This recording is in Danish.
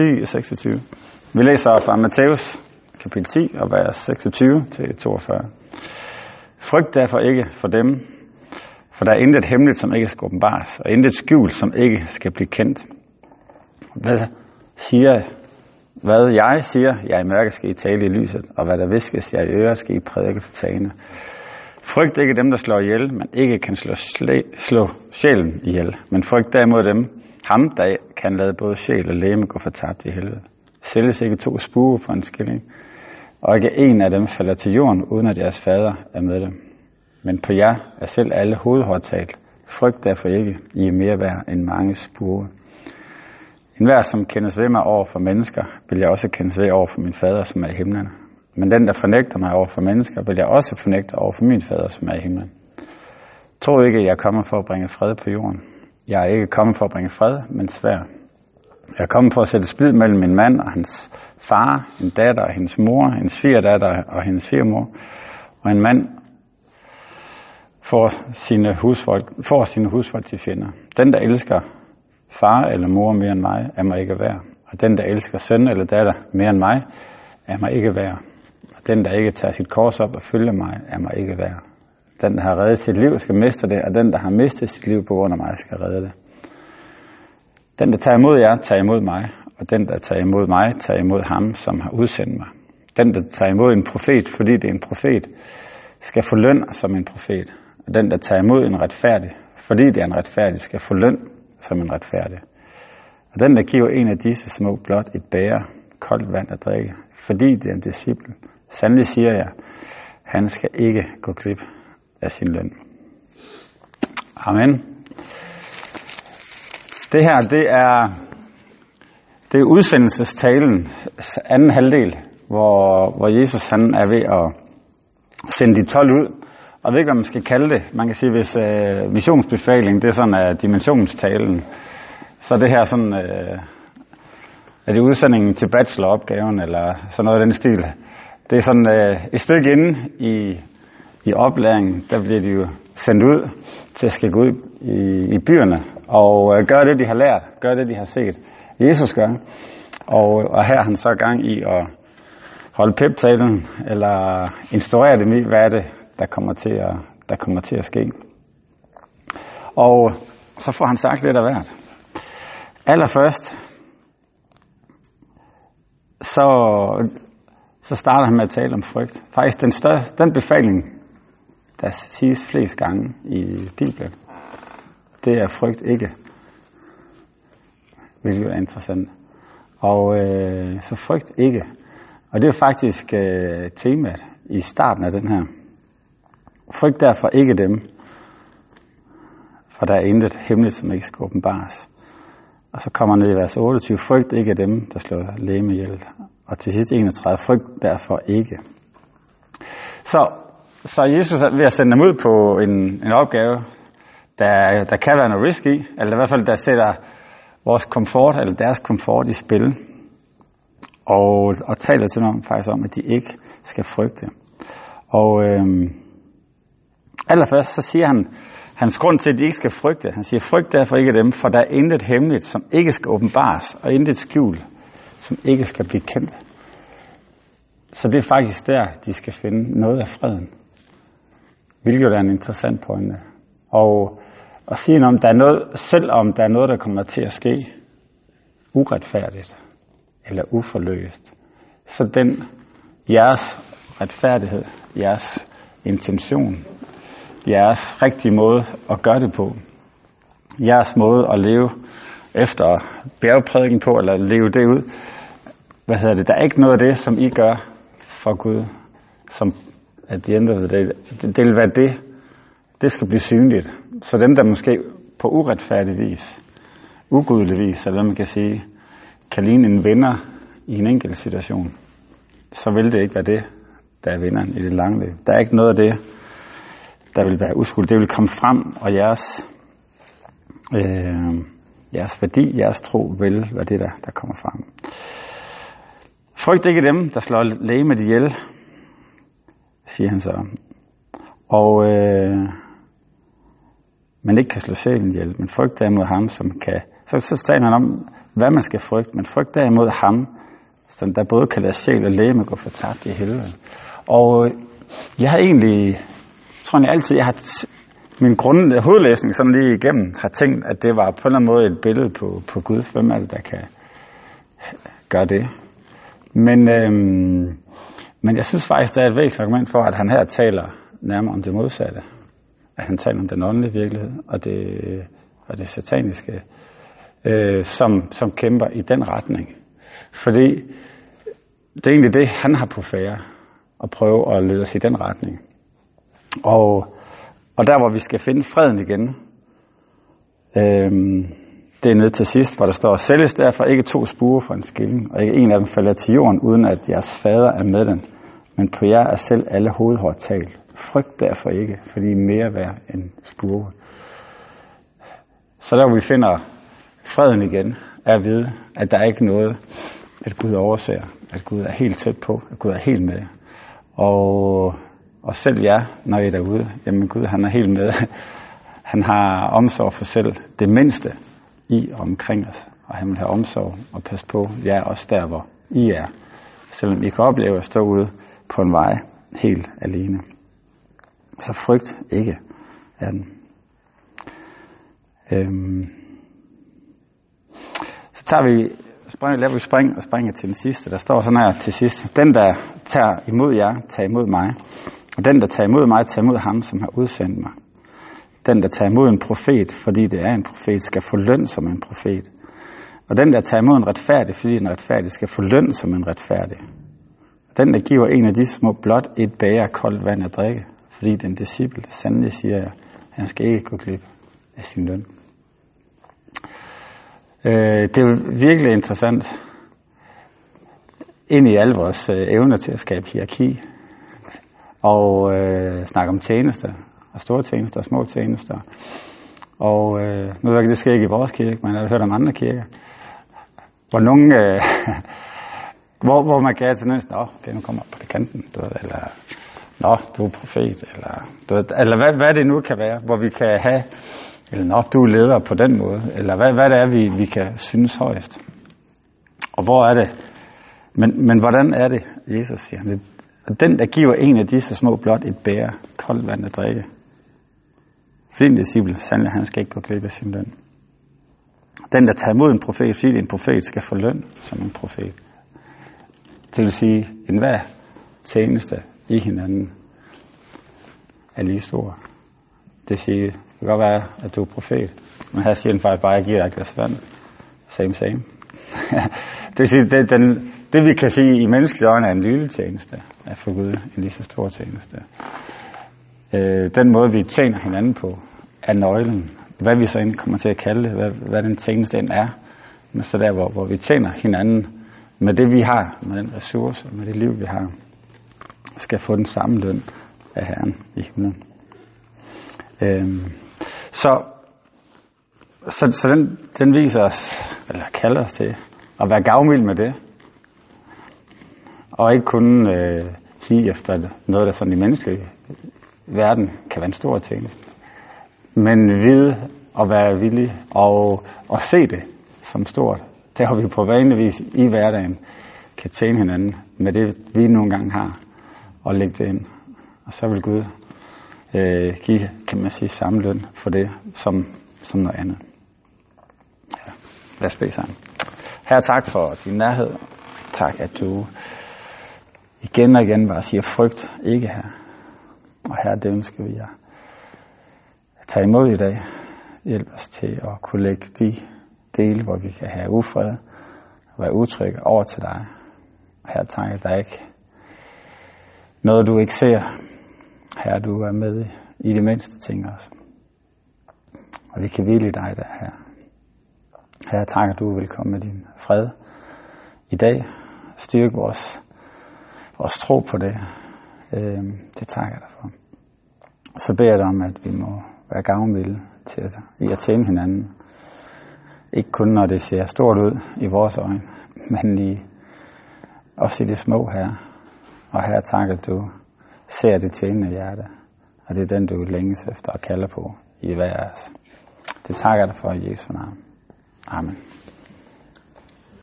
10 og 26. Vi læser fra Matthæus kapitel 10 og vers 26 til 42. Frygt derfor ikke for dem, for der er intet hemmeligt, som ikke skal åbenbares, og intet skjult, som ikke skal blive kendt. Hvad siger hvad jeg siger, jeg i mørke skal I tale i lyset, og hvad der viskes, jeg i øre skal I prædike for tagene. Frygt ikke dem, der slår ihjel, men ikke kan slå, slæ, slå sjælen ihjel. Men frygt derimod dem, ham, der kan lade både sjæl og læme gå fortabt i helvede. Sælges ikke to spue for en skilling, og ikke en af dem falder til jorden, uden at jeres fader er med dem. Men på jer er selv alle hovedhårdtalt. Frygt derfor ikke, I er mere værd end mange spure. En hver, som kendes ved mig over for mennesker, vil jeg også kendes ved over for min fader, som er i himlen. Men den, der fornægter mig over for mennesker, vil jeg også fornægte over for min fader, som er i himlen. Tro ikke, at jeg kommer for at bringe fred på jorden. Jeg er ikke kommet for at bringe fred, men svær. Jeg kom for at sætte splid mellem min mand og hans far, en datter og hendes mor, en svigerdatter og hendes svigermor, og en mand får sine husfolk, får sine husfolk til fjender. Den, der elsker far eller mor mere end mig, er mig ikke værd. Og den, der elsker søn eller datter mere end mig, er mig ikke værd. Og den, der ikke tager sit kors op og følger mig, er mig ikke værd. Den, der har reddet sit liv, skal miste det, og den, der har mistet sit liv på grund af mig, skal redde det. Den, der tager imod jer, tager imod mig, og den, der tager imod mig, tager imod ham, som har udsendt mig. Den, der tager imod en profet, fordi det er en profet, skal få løn som en profet. Og den, der tager imod en retfærdig, fordi det er en retfærdig, skal få løn som en retfærdig. Og den, der giver en af disse små blot et bære koldt vand at drikke, fordi det er en disciple, sandelig siger jeg, han skal ikke gå glip af sin løn. Amen. Det her, det er, det er udsendelsestalen, anden halvdel, hvor, hvor Jesus han er ved at sende de 12 ud. Og jeg ved ikke, hvad man skal kalde det. Man kan sige, hvis øh, missionsbefaling, det er sådan er dimensionstalen, så er det her sådan, øh, er det udsendingen til bacheloropgaven, eller sådan noget af den stil. Det er sådan øh, et stykke inde i, i oplæringen, der bliver de jo sendt ud til at skal gå ud i, i byerne og øh, gøre det, de har lært, gøre det, de har set. Jesus gør. Og, og her har han så gang i at holde pep-talen, eller instruere dem i, hvad er det, der kommer til at, der kommer til at ske. Og så får han sagt lidt af hvert. Allerførst, så, så starter han med at tale om frygt. Faktisk den, største, den befaling, der siges flest gange i Bibelen, det er frygt ikke. Hvilket er interessant. Og øh, så frygt ikke. Og det er faktisk øh, temaet i starten af den her. Frygt derfor ikke dem, for der er intet hemmeligt, som ikke skal åbenbares. Og så kommer ned i vers 28, frygt ikke dem, der slår læme ihjel. Og til sidst 31, frygt derfor ikke. Så, så Jesus er ved at sende dem ud på en, en opgave, der, der kan være noget risk i, eller i hvert fald der sætter vores komfort, eller deres komfort i spil, og, og taler til dem faktisk om, at de ikke skal frygte. Og øhm, allerførst så siger han, hans grund til, at de ikke skal frygte, han siger, frygt derfor ikke dem, for der er intet hemmeligt, som ikke skal åbenbares, og intet skjul, som ikke skal blive kendt. Så det er faktisk der, de skal finde noget af freden. Hvilket er en interessant pointe. Og at sige, om der er noget, selvom der er noget, der kommer til at ske uretfærdigt eller uforløst, så den jeres retfærdighed, jeres intention, jeres rigtige måde at gøre det på, jeres måde at leve efter bjergprædiken på, eller leve det ud, hvad hedder det, der er ikke noget af det, som I gør for Gud, som at the end of the day, det, det vil være det, det skal blive synligt. Så dem, der måske på uretfærdig vis, ugudelig vis, eller hvad man kan sige, kan ligne en vinder i en enkelt situation, så vil det ikke være det, der er vinderen i det lange løb. Der er ikke noget af det, der vil være uskuld. Det vil komme frem, og jeres, øh, jeres værdi, jeres tro vil være det, der, der kommer frem. Frygt ikke dem, der slår læge med ihjel, siger han så. Og øh, man ikke kan slå sjælen ihjel, men frygt derimod ham, som kan Så, så taler han om, hvad man skal frygte. Men frygt derimod ham, som der både kan lade sjæl og læme gå fortabt i helvede. Og øh, jeg har egentlig, tror jeg altid, jeg har min grund, hovedlæsning sådan lige igennem, har tænkt, at det var på en eller anden måde et billede på, på Gud. Hvem er det, der kan gøre det? Men, øhm, men jeg synes faktisk, der er et væsentligt argument for, at han her taler nærmere om det modsatte. At han taler om den åndelige virkelighed og det, og det sataniske, øh, som, som kæmper i den retning. Fordi det er egentlig det, han har på færre at prøve at lede os i den retning. Og, og der, hvor vi skal finde freden igen, øh, det er nede til sidst, hvor der står, sælges derfor ikke to spure for en skilling, og ikke en af dem falder til jorden, uden at jeres fader er med den. Men på jer er selv alle hovedhårdt talt. Frygt derfor ikke, fordi I er mere værd end spure. Så der, hvor vi finder freden igen, er at vide, at der er ikke noget, at Gud overser, at Gud er helt tæt på, at Gud er helt med. Og, og selv jer, når I er derude, jamen Gud han er helt med. Han har omsorg for selv det mindste i og omkring os. Og han vil have omsorg og passe på jer også der, hvor I er. Selvom I kan opleve at stå ude på en vej helt alene. Så frygt ikke af den. Øhm. Så tager vi spring, laver vi spring og springer til den sidste. Der står sådan her til sidst. Den, der tager imod jer, tager imod mig. Og den, der tager imod mig, tager imod ham, som har udsendt mig. Den, der tager imod en profet, fordi det er en profet, skal få løn som en profet. Og den, der tager imod en retfærdig, fordi en retfærdig, skal få løn som en retfærdig. Og den, der giver en af de små blot et bager koldt vand at drikke, fordi den disciple sandelig siger, at han skal ikke gå glip af sin løn. Øh, det er jo virkelig interessant ind i alle vores øh, evner til at skabe hierarki og øh, snakke om tjenester og store tjenester og små tjenester. Og øh, nu ved jeg det sker ikke i vores kirke, men jeg har hørt om andre kirker, hvor nogen, øh, hvor, hvor man kan have tendens, nå, okay, nu kommer på det kanten, du ved, eller nå, du er profet, eller, du ved, eller hvad, hvad det nu kan være, hvor vi kan have eller nå, du er leder på den måde. Eller hvad, hvad det er, vi, vi kan synes højst. Og hvor er det? Men, men hvordan er det, Jesus siger? Den, der giver en af disse små blot et bære koldt vand at drikke. Flin disciple, sandelig, han skal ikke gå glip af sin løn. Den, der tager imod en profet, fordi en profet skal få løn som en profet. Det vil sige, en hver tjeneste i hinanden er lige stor. Det siger, det kan godt være, at du er profet, men her siger den faktisk bare, at jeg giver dig et glas vand. Same, same. det vil sige, det, den, det vi kan sige i menneskelige øjne er en lille tjeneste, er for Gud en lige så stor tjeneste. Øh, den måde, vi tjener hinanden på, er nøglen. Hvad vi så end kommer til at kalde det, hvad, hvad den tjeneste end er. Men så der, hvor, hvor vi tjener hinanden med det, vi har, med den ressource, med det liv, vi har, skal få den samme løn af Herren i himlen. Øhm, så, så, så den, den viser os, eller kalder os til at være gavmild med det. Og ikke kun øh, sige efter noget, der sådan i menneskelig verden kan være en stor tjeneste. Men vide og være villig og, og se det som stort. Der har vi på vanligvis i hverdagen kan tjene hinanden med det, vi nogle gange har, og lægge det ind. Og så vil Gud øh, give, kan man sige, samme løn for det som, som noget andet. Ja, lad os bede sammen. Her tak for din nærhed. Tak, at du igen og igen bare siger frygt, ikke her. Og her det skal vi at tage imod i dag. Hjælp os til at kunne lægge de dele, hvor vi kan have ufred og være utrygge over til dig. Og her takker der ikke noget, du ikke ser, her du er med i de mindste ting også. Og vi kan hvile i dig der her. Her takker du vil komme med din fred i dag. Styrke vores, vores tro på det. Øh, det takker jeg dig for. Så beder jeg dig om, at vi må være gavmilde til at, i at tjene hinanden. Ikke kun når det ser stort ud i vores øjne, men i, også i det små her. Og her takker du ser det tjenende hjerte. Og det er den, du længes efter og kalder på i hver af os. Det takker jeg dig for i Jesu navn. Amen.